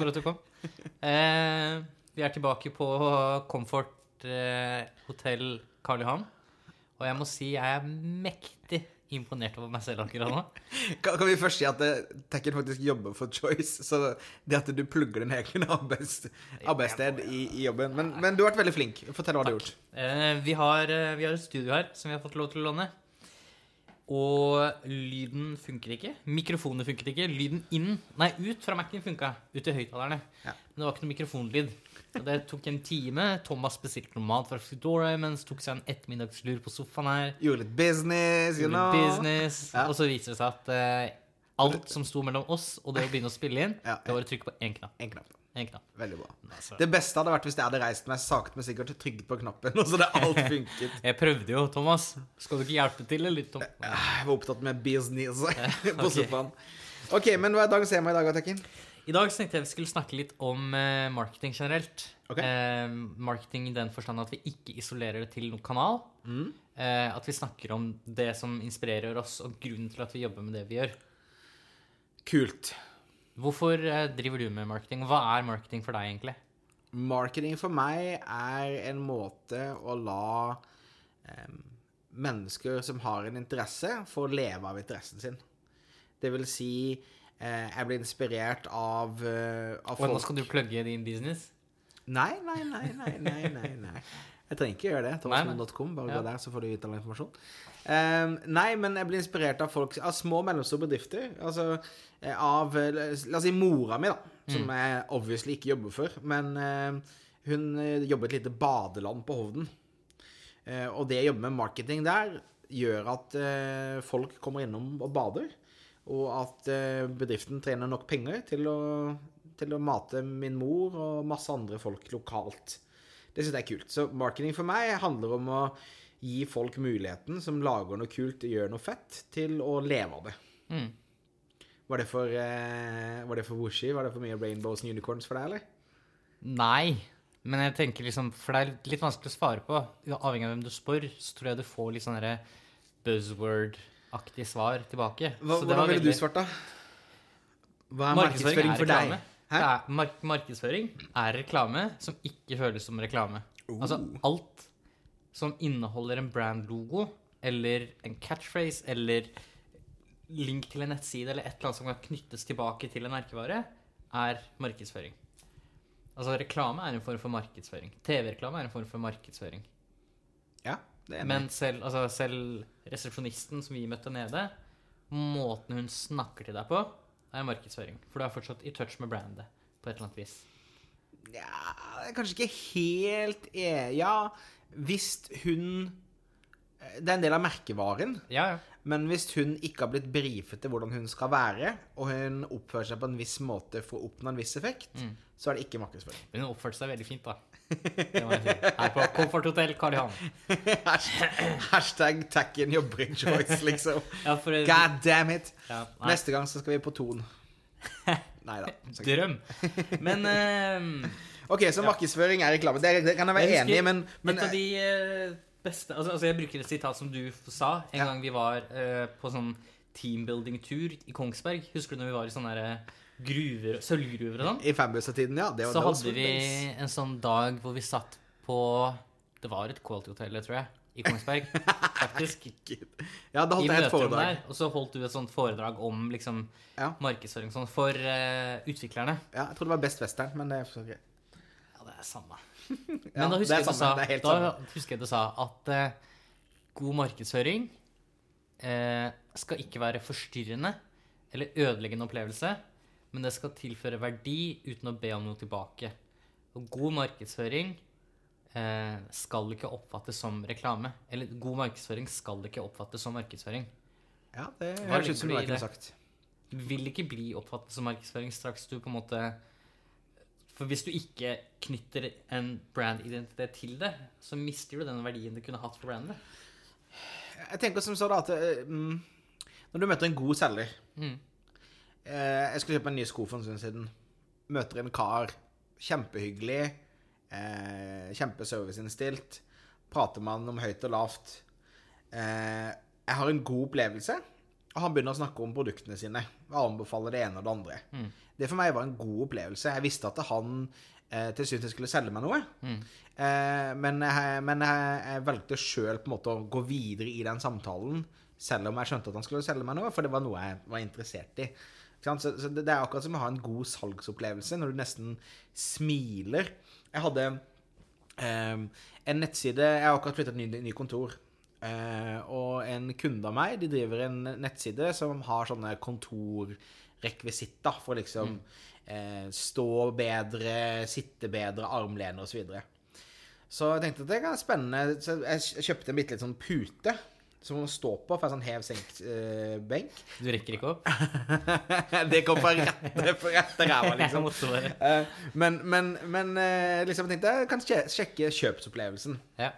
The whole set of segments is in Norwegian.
for at du kom. Eh, vi er tilbake på Comfort eh, hotell Karl Johan. Og jeg må si jeg er mektig imponert over meg selv akkurat nå. Kan, kan vi først si at eh, Tekken faktisk jobber for Choice, så det at du plugger din egen arbeids, arbeidssted i, i jobben men, men du har vært veldig flink. Fortell hva du har gjort. Eh, vi, har, eh, vi har et studio her som vi har fått lov til å låne. Og lyden funker ikke. Mikrofonene funket ikke. Lyden inn Nei, ut fra Mac-en funka. Ut til høyttalerne. Ja. Men det var ikke noe mikrofonlyd. Og det tok en time. Thomas bestilte noe mat fra Foodora mens tok seg en ettermiddagslur på sofaen her. Gjorde litt business, you know. business. Ja. Og så viser det seg at uh, alt som sto mellom oss og det å begynne å spille inn, Ja, det var å trykke på én knapp. En knapp. En knapp. Veldig bra. Altså, Det beste hadde vært hvis jeg hadde reist meg sakte, men sikkert trykket på knappen, og så det alt funket. jeg prøvde jo, Thomas. Skal du ikke hjelpe til, eller? Tom? Jeg var opptatt med business på okay. sofaen. OK, men hva er dagens tema i dag, Tekken? I dag tenkte jeg vi skulle snakke litt om eh, marketing generelt. Okay. Eh, marketing i den forstand at vi ikke isolerer det til noen kanal. Mm. Eh, at vi snakker om det som inspirerer oss, og grunnen til at vi jobber med det vi gjør. Kult. Hvorfor eh, driver du med marketing? Hva er marketing for deg, egentlig? Marketing for meg er en måte å la eh, mennesker som har en interesse, få leve av interessen sin. Det vil si eh, jeg blir inspirert av, uh, av Og nå skal du plugge din business? Nei, nei, nei, nei, nei, nei, nei. Jeg trenger ikke gjøre det. Thomasmoen.com. Bare Ja. gå der, så får du vite all informasjon. Um, nei, men jeg blir inspirert av folk Av små og mellomstore bedrifter. Altså eh, av eh, La oss si mora mi, da. Som Mm. jeg obviously ikke jobber for. Men uh, hun jobber et lite badeland på Hovden. Uh, og det å jobbe med marketing der gjør at uh, folk kommer innom og bader. Og at bedriften trener nok penger til å, til å mate min mor og masse andre folk lokalt. Det syns jeg er kult. Så marketing for meg handler om å gi folk muligheten som lager noe kult gjør noe fett, til å leve av det. Mm. Var det for, eh, var det for Wushi? Var det for mye rainbows and unicorns for deg, eller? Nei. Men jeg tenker liksom, for det er litt vanskelig å svare på. Avhengig av hvem du spør, så tror jeg du får litt sånn buzzword-aktig svar tilbake. Hva, Så det hvordan ville du veldig- svart, da? Hva er Markedsføring markedsføring for deg? Det er, mark markedsføring er reklame som ikke føles som reklame. Altså Oh. alt som inneholder en brand-logo eller en catchphrase eller link til en nettside eller et eller annet som kan knyttes tilbake til en merkevare, er markedsføring. Altså reklame er en form for markedsføring. TV-reklame er en form for markedsføring. Ja, det er enig. Men selv, altså selv resepsjonisten som vi møtte nede, måten hun snakker til deg på, er markedsføring. For du er fortsatt i touch med brandet på et eller annet vis. Ja, er kanskje ikke helt e... Ja, hvis hun Det er en del av merkevaren. Ja, ja. Men hvis hun ikke har blitt brifet til hvordan hun skal være, og hun oppfører seg på en viss måte for å oppnå en viss effekt, Mm. så er det ikke markedsføring. Men hun oppførte seg veldig fint, da. Det må jeg si. Her på Comfort Hotel Karl Johan. Hashtag, jobber in choice, liksom. Ja, for God damn it! ja, Neste gang så skal vi på Ton. Nei da. drøm. Men uh... OK, så markedsføring er reklame. Det, det kan jeg være Jeg enig i, men, men et av de eh, beste altså, altså Jeg bruker et sitat som du sa en Ja. gang vi var uh, på sånn teambuilding-tur i Kongsberg. Husker du når vi var i sånn der, eh, gruver, sølvgruver og sånn? i fanbussa-tiden, ja. Det var Så hadde vi en sånn dag hvor vi satt på Det var et Quality-hotell, tror jeg, i Kongsberg. Faktisk. Ja, da I holdt jeg et møterommet foredrag. der. Og så holdt du et sånt foredrag om liksom Ja. markedsføring sånn for uh, utviklerne. Ja, jeg tror det var Best Western, men det er så greit. Ja, det er samme. Men da husker, er jeg sa, da husker jeg du sa at uh, god markedsføring uh, skal ikke være forstyrrende eller ødeleggende opplevelse, men det skal tilføre verdi uten å be om noe tilbake. Og god markedsføring eh, skal ikke oppfattes som reklame. Eller god markedsføring skal ikke oppfattes som markedsføring. Ja, det høres ut som noe ligger jeg kunne sagt. Vil ikke bli oppfattet som markedsføring straks du på en måte For hvis du ikke knytter en brandidentitet til det, så mister du den verdien det kunne hatt for brandet. Jeg tenker som så da at mm, Når du møter en god selger Mm. Eh, Jeg skulle kjøpe en ny sko for en stund siden. Møter en kar. Kjempehyggelig. Eh, Kjempeserviceinnstilt. Prater med han om høyt og lavt. Eh, jeg har en god opplevelse. Og han begynner å snakke om produktene sine og anbefaler det ene og det andre. Mm. Det for meg var en god opplevelse. Jeg visste at han eh, til syvende skulle selge meg noe. Mm. Eh, men jeg, men jeg, jeg valgte sjøl å gå videre i den samtalen, selv om jeg skjønte at han skulle selge meg noe, for det var noe jeg var interessert i. Så, så det, er akkurat som å ha en god salgsopplevelse når du nesten smiler. Jeg hadde eh, en nettside Jeg har akkurat flyttet ny, ny kontor. Eh, og en kunde av meg de driver en nettside som har sånne kontorrekvisitter for liksom eh, stå bedre, sitte bedre, armlene osv. Så, videre. så jeg tenkte at det være spennende. Så jeg kjøpte en bitte litt sånn pute som å stå på for en sånn hev-senk-benk. Du rekker ikke opp? det kom på rett, fra rette ræva, liksom. Eh, men, men, men eh, liksom jeg tenkte jeg kan sjekke kjøpsopplevelsen. Ja.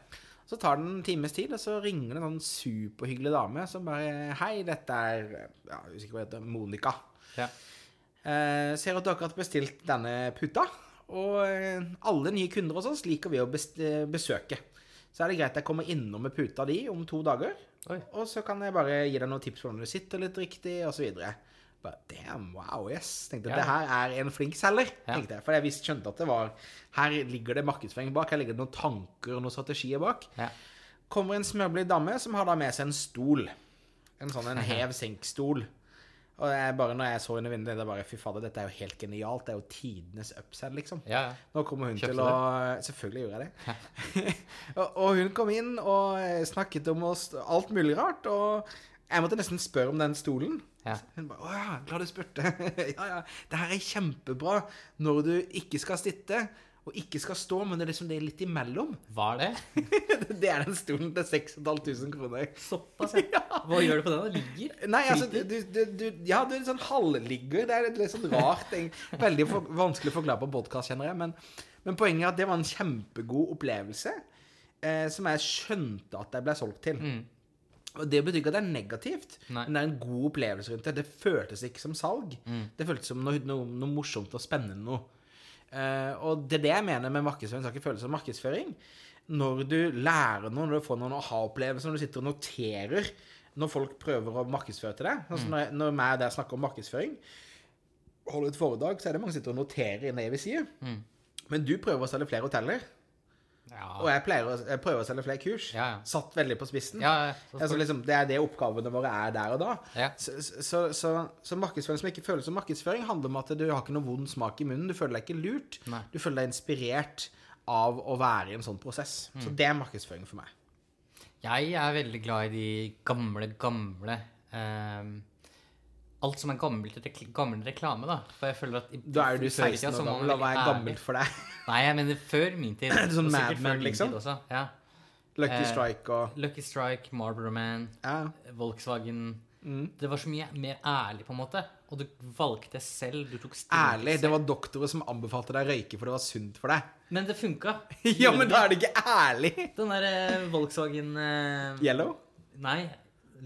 Så tar det en times tid, og så ringer det en sånn superhyggelig dame som bare Hei, dette er ja, jeg er usikker på hva det heter, Monica. ja. Eh, ser at dere har bestilt denne puta. Og eh, alle nye kunder hos oss liker vi å eh, besøke. Så er det greit jeg kommer innom med puta di om to dager. Oi. Og så kan jeg bare gi deg noen tips på hvordan du sitter litt riktig, osv. Bare, Damn, wow, yes. Tenkte at Ja. det her er en flink selger. Ja. tenkte jeg. For jeg visste skjønte at det var Her ligger det markedsføring bak. Her ligger det noen tanker og noen strategier bak. Ja. Kommer en smørblid dame som har da med seg en stol. En sånn en hev-senk-stol. Og jeg bare, når jeg så henne i vinduet, det bare Fy fader, dette er jo helt genialt. Det er jo tidenes upsell, liksom. Ja, ja. Nå kommer hun Kjøpte til å Selvfølgelig gjorde jeg det. og, og hun kom inn og snakket om oss alt mulig rart. Og jeg måtte nesten spørre om den stolen. Ja. Hun bare 'Å ja, glad du spurte'. ja, ja. Det her er kjempebra når du ikke skal sitte og ikke skal stå, men det er liksom det litt imellom. er det? det er den stolen til 6500 kroner. Såpass, ja. Hva gjør du på den? Den ligger? Nei, altså, du, du, du, ja, du er en sånn halvligger. Det er litt, litt sånn rart. Veldig for, vanskelig å forklare på podkast, kjenner jeg. Men, men poenget er at det var en kjempegod opplevelse eh, som jeg skjønte at jeg ble solgt til. Mm. Og Det betyr ikke at det er negativt, Nei. men det er en god opplevelse rundt det. Det føltes ikke som salg. Mm. Det føltes som noe, noe, noe morsomt og spennende noe. Eh, og det er det jeg mener med markedsføring. Skal ikke føles som markedsføring. Når du lærer noe, når du får noen aha-opplevelser, når du sitter og noterer når folk prøver å markedsføre til deg. altså når, jeg- når jeg der snakker om markedsføring, holder et foredrag, så er det mange som sitter og noterer inn det vi sier. Mm. Men du prøver å selge flere hoteller, og jeg, å, jeg prøver å selge flere kurs. Ja, ja. Satt veldig på spissen. Ja, ja. Så- Altså, liksom, det er det oppgavene våre er der og da. Så, så, så, så markedsføring som ikke føles som markedsføring, handler om at du har ikke noe vond smak i munnen. Du føler deg ikke lurt. Nei. Du føler deg inspirert av å være i en sånn prosess. Mm. Så det er markedsføring for meg. Jeg er veldig glad i de gamle, gamle ehm, Alt som er gammelt rekl gammel reklame, da. For jeg føler at Da er du 16 år gammel. la være gammelt for deg. Nei, jeg mener før min tid. Sånn Mad Men, liksom? Også. Ja. Lucky Eh, Strike og Lucky Strike, Marlboro Man, Ja. Volkswagen Mm. Det var så mye mer ærlig, på en måte. Og du valgte selv. Du tok stilling Ærlig. selv. Det var doktorer som anbefalte deg å røyke for det var sunt for deg. Men det funka. Ja, men da er det ikke ærlig! Den derre Volkswagen eh, Yellow? Nei,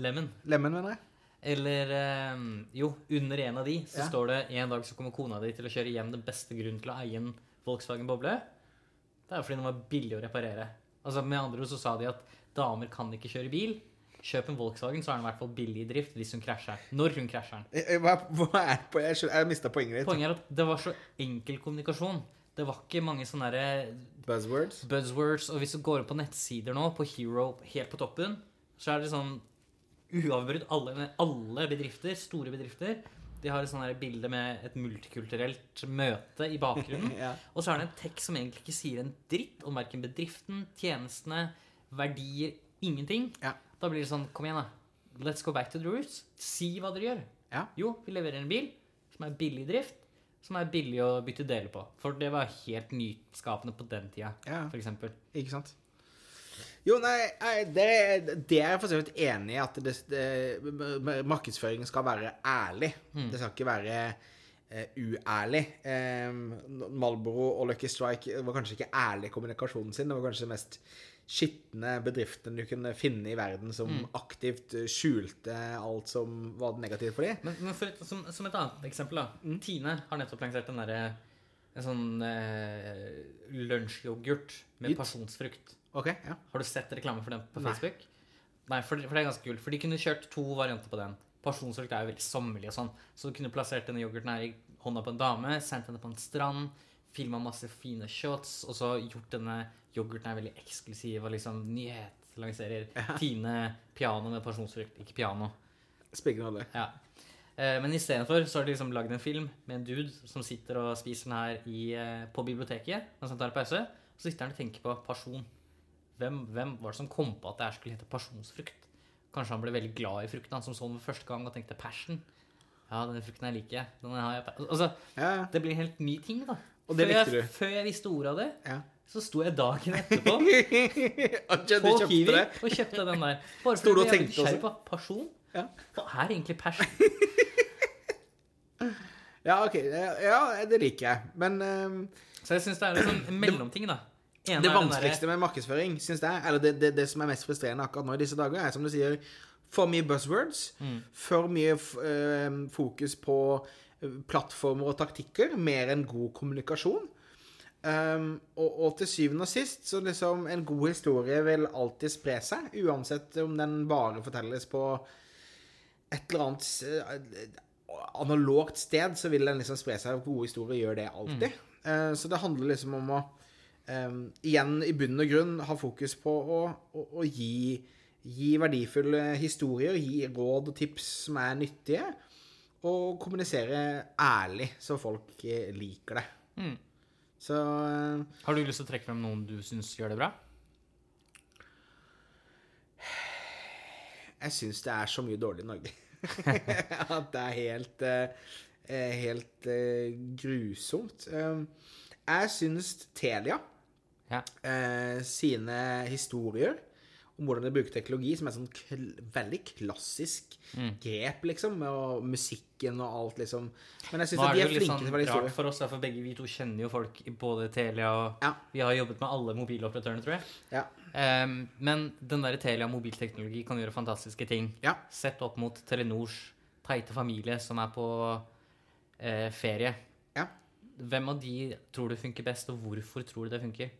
Lemon. Lemon, mener jeg. Eller eh, Jo, under en av de så Ja. står det en dag så kommer kona di til å kjøre hjem den beste grunnen til å eie en Volkswagen Boble. Det er fordi den var billig å reparere. Altså Med andre ord så sa de at damer kan ikke kjøre bil. Kjøp en Volkswagen, så er den i hvert fall billig i drift hvis hun krasjer. Når hun krasjer den. Eh, Hva, hva er på? Jeg, jeg mista poenget ditt. Poenget er at det var så enkel kommunikasjon. Det var ikke mange sånne der... Buzzwords. buzzwords. Og hvis du går på nettsider nå, på Hero helt på toppen, så er det sånn uavbrutt alle, alle bedrifter, store bedrifter, de har et sånt bilde med et multikulturelt møte i bakgrunnen. Ja. Og så er det en tekst som egentlig ikke sier en dritt om verken bedriften, tjenestene, verdier, ingenting. Ja. Da blir det sånn Kom igjen, da. Let's go back to the roots. Si hva dere gjør. Ja. Jo, vi leverer en bil som er billig i drift, som er billig å bytte deler på. For det var helt nyskapende på den tida, Ja. for eksempel. Ikke sant? Jo, nei, det, det er jeg for så vidt enig i, at det, det, markedsføringen skal være ærlig. Det skal ikke være uh, uærlig. Um, Malboro og Lucky Strike var kanskje ikke ærlig i kommunikasjonen sin. Det var kanskje det mest skitne bedriften du kunne finne i verden som aktivt eh, skjulte alt som var negativt for dem. Men, men for et, som, som et annet eksempel, da. Tine har nettopp lansert den derre en sånn eh, lunsjyoghurt med Gitt. pasjonsfrukt. Ok, ja. Har du sett reklame for den på Nei. Facebook? Nei, for, for det er ganske kult. For de kunne kjørt to varianter på den. pasjonsfrukt er jo veldig sommerlig og sånn. Så du kunne plassert denne yoghurten her i hånda på en dame, sendt henne på en strand, filma masse fine shots, og så gjort denne yoghurten her veldig eksklusiv og liksom nyhetslanserer Tine piano med pasjonsfrukt. Ikke piano. Spiller ingen rolle. Ja. Eh, Men istedenfor så har de liksom lagd en film med en dude som sitter og spiser den her i, eh, på biblioteket mens han tar en pause. Så sitter han og tenker på pasjon. Hvem, hvem var det som kom på at det her skulle hete pasjonsfrukt? Kanskje han ble veldig glad i frukten, han som så den første gang og tenkte passion. Ja, denne frukten her liker jeg. Den har jeg. Altså, Ja, ja. det blir en helt ny ting, da. Og det før, likte jeg, før jeg visste ordet av det, ja. så sto jeg dagen etterpå på Kiwi det? og kjøpte den der. Bare du fordi jeg tenkte nysgjerrig på pasjon. Ja. Hva er egentlig passion? Ja, OK. Ja, det liker jeg. Men um, Så jeg syns det er en sånn mellomting, da. Det vanskeligste med markedsføring, syns jeg, eller det, det, det som er mest frustrerende akkurat nå i disse dager, er som du sier, for mye buzzwords. Mm. For mye eh, fokus på eh, plattformer og taktikker, mer enn god kommunikasjon. Um, og, og til syvende og sist, så liksom En god historie vil alltid spre seg, uansett om den bare fortelles på et eller annet analogt sted, så vil den liksom spre seg. Gode historier gjør det alltid. Eh, så det handler liksom om å eh, igjen i bunn og grunn ha fokus på å, å, å gi, gi verdifulle historier, gi råd og tips som er nyttige, og kommunisere ærlig, så folk eh, liker det. Mm. Så uh, Har du lyst til å trekke frem noen du syns gjør det bra? jeg syns det er så mye dårlig i Norge. At det er helt eh, Helt eh, grusomt. Eh, jeg syns Telia Ja. eh, sine historier om hvordan de bruker teknologi, som er sånn kl veldig klassisk Mm. grep, liksom, og musikken og alt, liksom. Men jeg syns de er flinke sånn til å være historier. for oss, for begge vi to kjenner jo folk i både Telia og Ja. Vi har jobbet med alle mobiloperatørene, tror jeg. Ja. Um, men den der Telia mobilteknologi kan gjøre fantastiske ting. Ja. Sett opp mot Telenors teite familie som er på eh, ferie. Ja. Hvem av de tror du funker best, og hvorfor tror du det funker?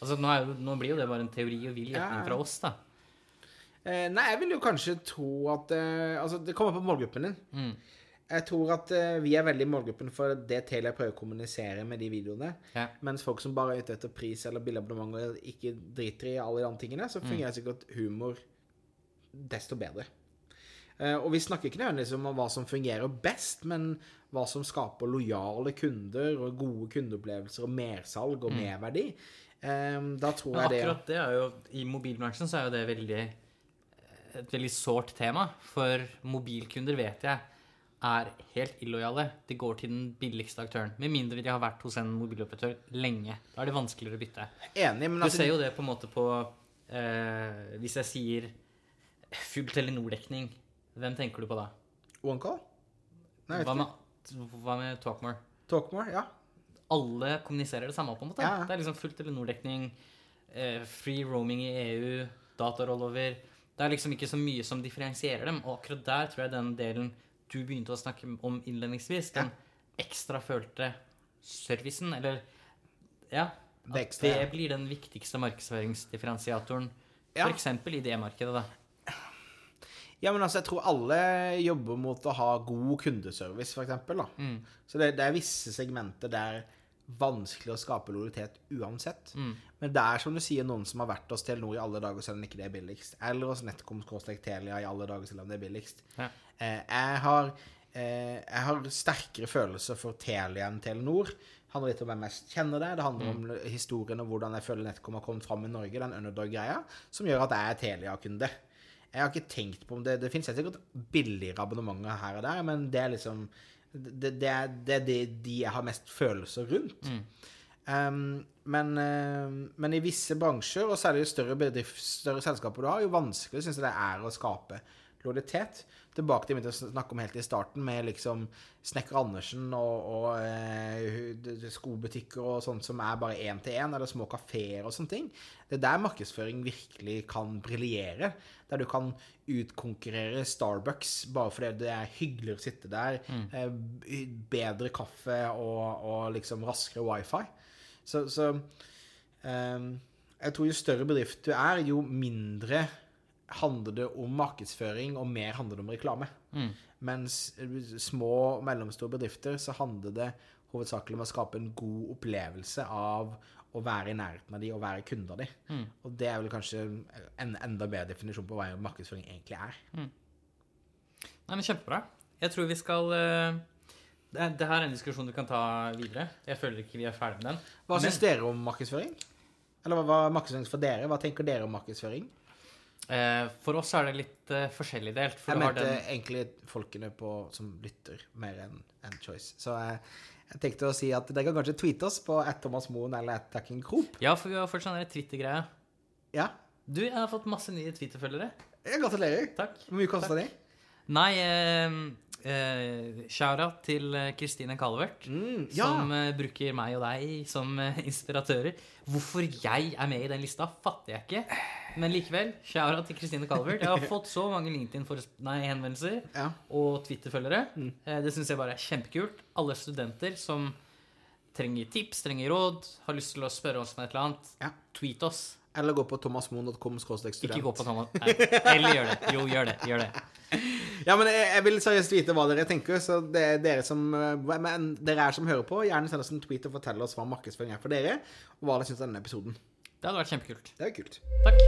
Altså, nå, er nå blir jo det bare en teori og vill gjetning Ja. fra oss, da. Eh, nei, jeg vil jo kanskje tro at eh, Altså, det kommer på målgruppen din. Mm. Jeg tror at eh, vi er veldig i målgruppen for det Telia prøver å kommunisere med de videoene. Ja. Mens folk som bare er ute etter pris eller billigabonnement og ikke driter i alle de andre tingene, så fungerer sikkert humor desto bedre. Eh, og vi snakker ikke nødvendigvis om hva som fungerer best, men hva som skaper lojale kunder og gode kundeopplevelser og mersalg og merverdi. Um, da tror Men jeg det akkurat det er jo I mobilbransjen så er jo det veldig et veldig sårt tema. For mobilkunder vet jeg er helt illojale. De går til den billigste aktøren. Med mindre de har vært hos en mobiloperatør lenge. Da er det vanskeligere å bytte. Enig, men Du altså ser jo det på en måte på eh, Hvis jeg sier full Telenor-dekning, hvem tenker du på da? OneCall? Hva med, hva med Talkmore? Talkmore? Ja. alle kommuniserer det samme, på en måte. Ja. Det er liksom full Telenor-dekning, eh, free roaming i EU, datarollover. Det er liksom ikke så mye som differensierer dem. Og akkurat der tror jeg den delen du begynte å snakke om innledningsvis, den ekstra følte servicen, eller Ja. At det blir den viktigste markedsføringsdifferensiatoren. Ja. Eksempel i det markedet, da. Ja, men altså, jeg tror alle jobber mot å ha god kundeservice, for eksempel. Mm. Så det, det er visse segmenter der vanskelig å skape lojalitet uansett. Mm. Men det er som du sier, noen som har vært hos Telenor i alle dager selv om ikke det er billigst. Eller hos Netcom Telia i alle dager selv om det er billigst. Ja. Eh, jeg, har, eh, jeg har sterkere følelser for Telia enn Telenor. Det handler litt om hvem jeg kjenner det. Det handler om historien og hvordan jeg føler Netcom har kommet fram i Norge, den underdog-greia, som gjør at jeg er Telia-kunde. Jeg har ikke tenkt på om det Det finnes sikkert billigere abonnementer her og der, men det er liksom Det, det, er, det det de jeg har mest følelser rundt. Um, men, uh, men i visse bransjer, og særlig jo større bedrift, større selskaper du har, jo vanskeligere syns jeg det er å skape lojalitet. Tilbake til det vi begynte å snakke om helt i starten, med liksom Snekker Andersen og, og eh, skobutikker og sånt som er bare én til én, eller små kafeer og sånne ting. Det er der markedsføring virkelig kan briljere. Der du kan utkonkurrere Starbucks bare fordi det er hyggeligere å sitte der. eh, bedre kaffe og, og liksom raskere wifi. Så, så ehm, jeg tror jo større bedrift du er, jo mindre handler det om markedsføring, og mer handler det om reklame. Mm. Mens små og mellomstore bedrifter så handler det hovedsakelig om å skape en god opplevelse av å være i nærheten av de og være kunde av de. Mm. Og det er vel kanskje en enda bedre definisjon på hva markedsføring egentlig er. Nei, men Kjempebra. Jeg tror vi skal eh, det, det her er en diskusjon du kan ta videre. Jeg føler ikke vi er ferdig med den. Hva Men- syns dere om markedsføring? Eller hva hva er markedsføring for dere? Hva tenker dere om markedsføring? Eh, for oss er det litt eh, forskjellig delt. Jeg mente den egentlig folkene på, som lytter, mer enn en Choice. Så jeg, jeg tenkte å si at dere kan kanskje tweete oss på at Thomas Moen eller at Tacking Krop. Ja, for vi har fått sånn Twitter-greie. Ja. Du, jeg har fått masse nye Twitter-følgere. Gratulerer. Takk. Hvor mye kosta de? Nei, eh, eh, shout-out til eh, Kristine Calvert. Mm, ja. Som eh, bruker meg og deg som eh, inspiratører. Hvorfor jeg er med i den lista, fatter jeg ikke. Men likevel, shout-out til Kristine Calvert. Jeg har fått så mange LinkedIn-henvendelser ja. og Twitter-følgere. Mm. Det syns jeg bare er kjempekult. Alle studenter som trenger tips, trenger råd, har lyst til å spørre oss om et eller annet, Ja. tweet oss. Eller gå på thomasmoen.com. Ikke gå på Thomas. Nei. Eller gjør det. Jo, gjør det. Gjør det. Ja, men jeg, jeg vil seriøst vite hva dere tenker, så det er dere som eh, Men dere er som hører på, gjerne send oss en tweet og fortell oss hva markedsføring er for dere, og hva dere syns om denne episoden. Det hadde vært kjempekult. Det er kult. Takk.